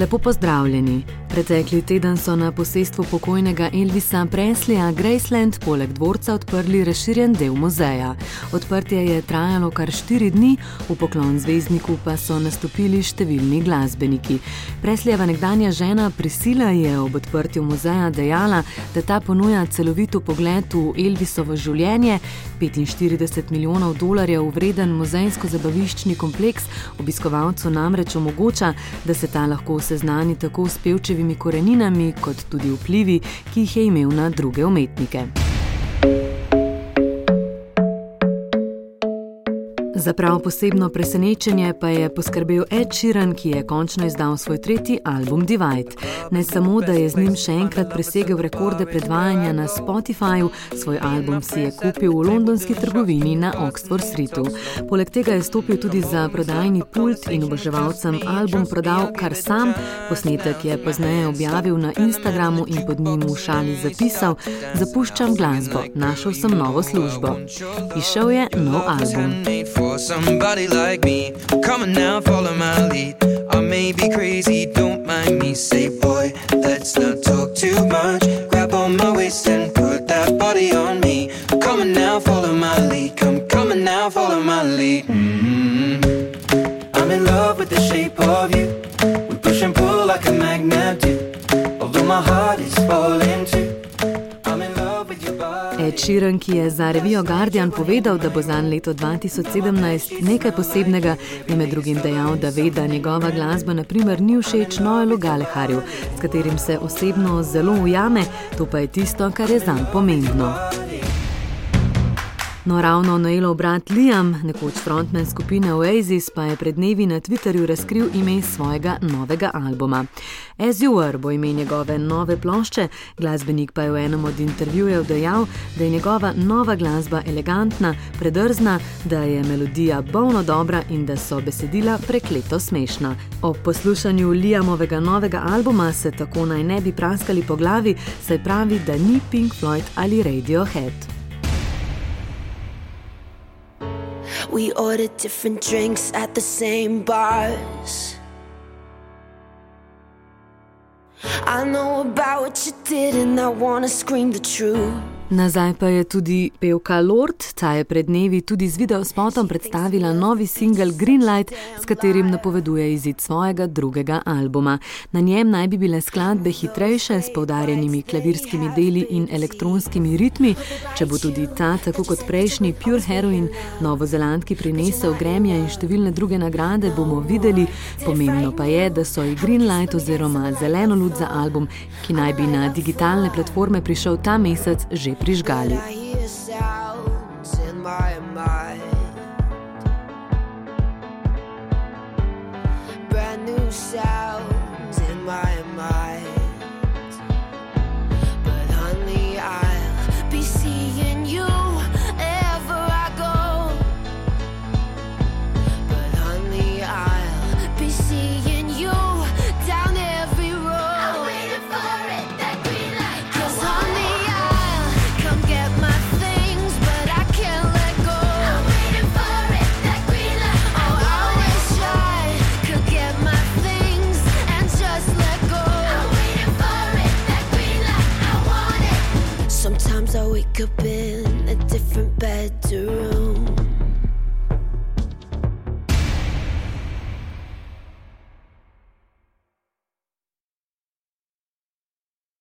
Lepo pozdravljeni. Pretekli teden so na posestvu pokojnega Elvisa Preslija Graceland poleg dvorca odprli razširjen del muzeja. Odprtje je trajalo kar štiri dni, v poklon zvezdniku pa so nastopili številni glasbeniki. Preslijeva nekdanja žena Prisila je ob odprtju muzeja dejala, da ta ponuja celovito pogled v Elvisovo življenje, 45 milijonov dolarjev vreden muzejsko-zabaviščni kompleks obiskovalcu namreč omogoča, da se ta lahko seznani tako s pevčevimi koreninami, kot tudi vplivi, ki jih je imel na druge umetnike. Za prav posebno presenečenje pa je poskrbel Ed Sheeran, ki je končno izdal svoj tretji album Divide. Ne samo, da je z njim še enkrat presegel rekorde predvajanja na Spotifyju, svoj album si je kupil v londonski trgovini na Oxford Streetu. Poleg tega je stopil tudi za prodajni pult in oboževalcem album prodal kar sam. Posnetek je pozneje objavil na Instagramu in pod njim v šali zapisal: Zapuščam glasbo, našel sem novo službo. Išel je nov album. for somebody like me. Come on now, follow my lead. I may be crazy, don't mind me. Say, boy, let's not talk too much. Grab on my waist and put that body on me. Come on now, follow my lead. Come, come on now, follow my lead. Mm-hmm. I'm in love with the shape of you. We push and pull like a magnet do. Although my heart is falling Ed ki je za revijo Guardian povedal, da bo za leto 2017 nekaj posebnega, je med drugim dejal, da ve, da njegova glasba naprimer ni všeč Noelu Galeharju, s katerim se osebno zelo ujame, to pa je tisto, kar je zanj pomembno. No, ravno Noelov brat Liam, nekoč frontman skupine Oasis, pa je pred dnevi na Twitterju razkril ime svojega novega albuma. As You Were bo ime njegove nove plošče, glasbenik pa je v enem od intervjujev dejal, da je njegova nova glasba elegantna, predrzna, da je melodija bolno dobra in da so besedila prekleto smešna. Ob poslušanju Liamovega novega albuma se tako naj ne bi praskali po glavi, saj pravi, da ni Pink Floyd ali Radiohead. We ordered different drinks at the same bars. I know about what you did, and I wanna scream the truth. Nazaj pa je tudi pevka Lord, ta je pred dnevi tudi z videospotom predstavila novi singel Greenlight, s katerim napoveduje izid svojega drugega albuma. Na njem naj bi bile skladbe hitrejše, s poudarjenimi klavirskimi deli in elektronskimi ritmi. Če bo tudi ta, tako kot prejšnji Pure Heroin, novozelandki prinesel gremija in številne druge nagrade, bomo videli. Pomembno pa je, da so i Greenlight oziroma zeleno luč za album, ki naj bi na digitalne platforme prišel ta mesec že prižgali. Brand new sounds up in a different bedroom.